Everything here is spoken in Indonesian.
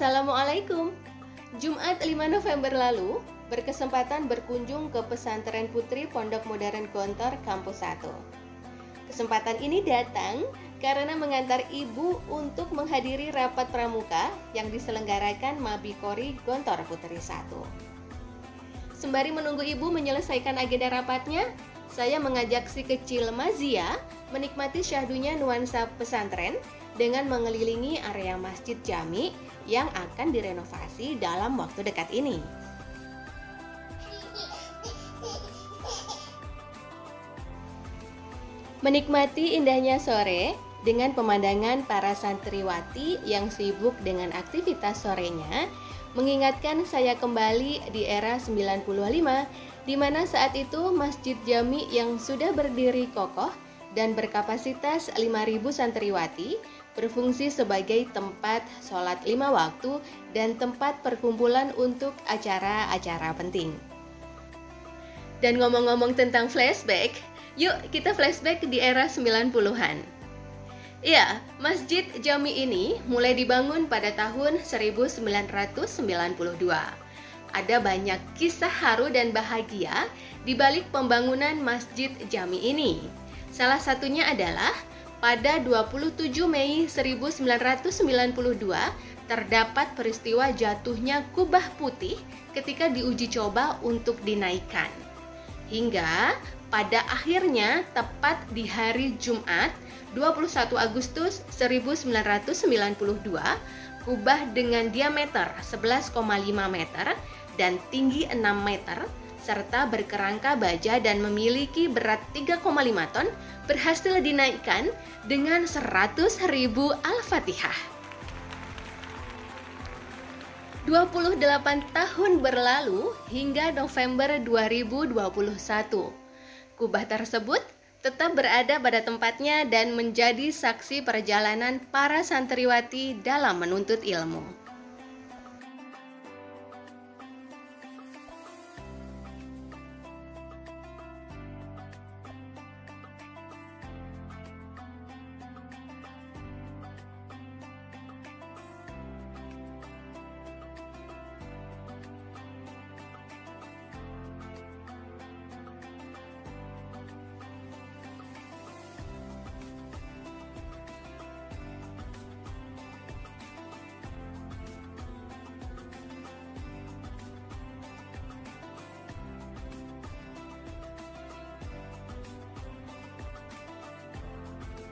Assalamualaikum. Jumat 5 November lalu, berkesempatan berkunjung ke pesantren putri Pondok Modern Gontor Kampus 1. Kesempatan ini datang karena mengantar ibu untuk menghadiri rapat pramuka yang diselenggarakan Mabikori Gontor Putri 1. Sembari menunggu ibu menyelesaikan agenda rapatnya, saya mengajak si kecil Mazia menikmati syahdunya nuansa pesantren dengan mengelilingi area Masjid Jami yang akan direnovasi dalam waktu dekat ini. Menikmati indahnya sore dengan pemandangan para santriwati yang sibuk dengan aktivitas sorenya, mengingatkan saya kembali di era 95 di mana saat itu Masjid Jami yang sudah berdiri kokoh dan berkapasitas 5.000 santriwati berfungsi sebagai tempat sholat lima waktu dan tempat perkumpulan untuk acara-acara penting. Dan ngomong-ngomong tentang flashback, yuk kita flashback di era 90-an. Ya, Masjid Jami ini mulai dibangun pada tahun 1992. Ada banyak kisah haru dan bahagia di balik pembangunan Masjid Jami ini. Salah satunya adalah pada 27 Mei 1992 terdapat peristiwa jatuhnya kubah putih ketika diuji coba untuk dinaikkan. Hingga pada akhirnya tepat di hari Jumat 21 Agustus 1992 kubah dengan diameter 11,5 meter dan tinggi 6 meter serta berkerangka baja dan memiliki berat 3,5 ton berhasil dinaikkan dengan 100 ribu Al-Fatihah. 28 tahun berlalu hingga November 2021. Kubah tersebut tetap berada pada tempatnya dan menjadi saksi perjalanan para santriwati dalam menuntut ilmu.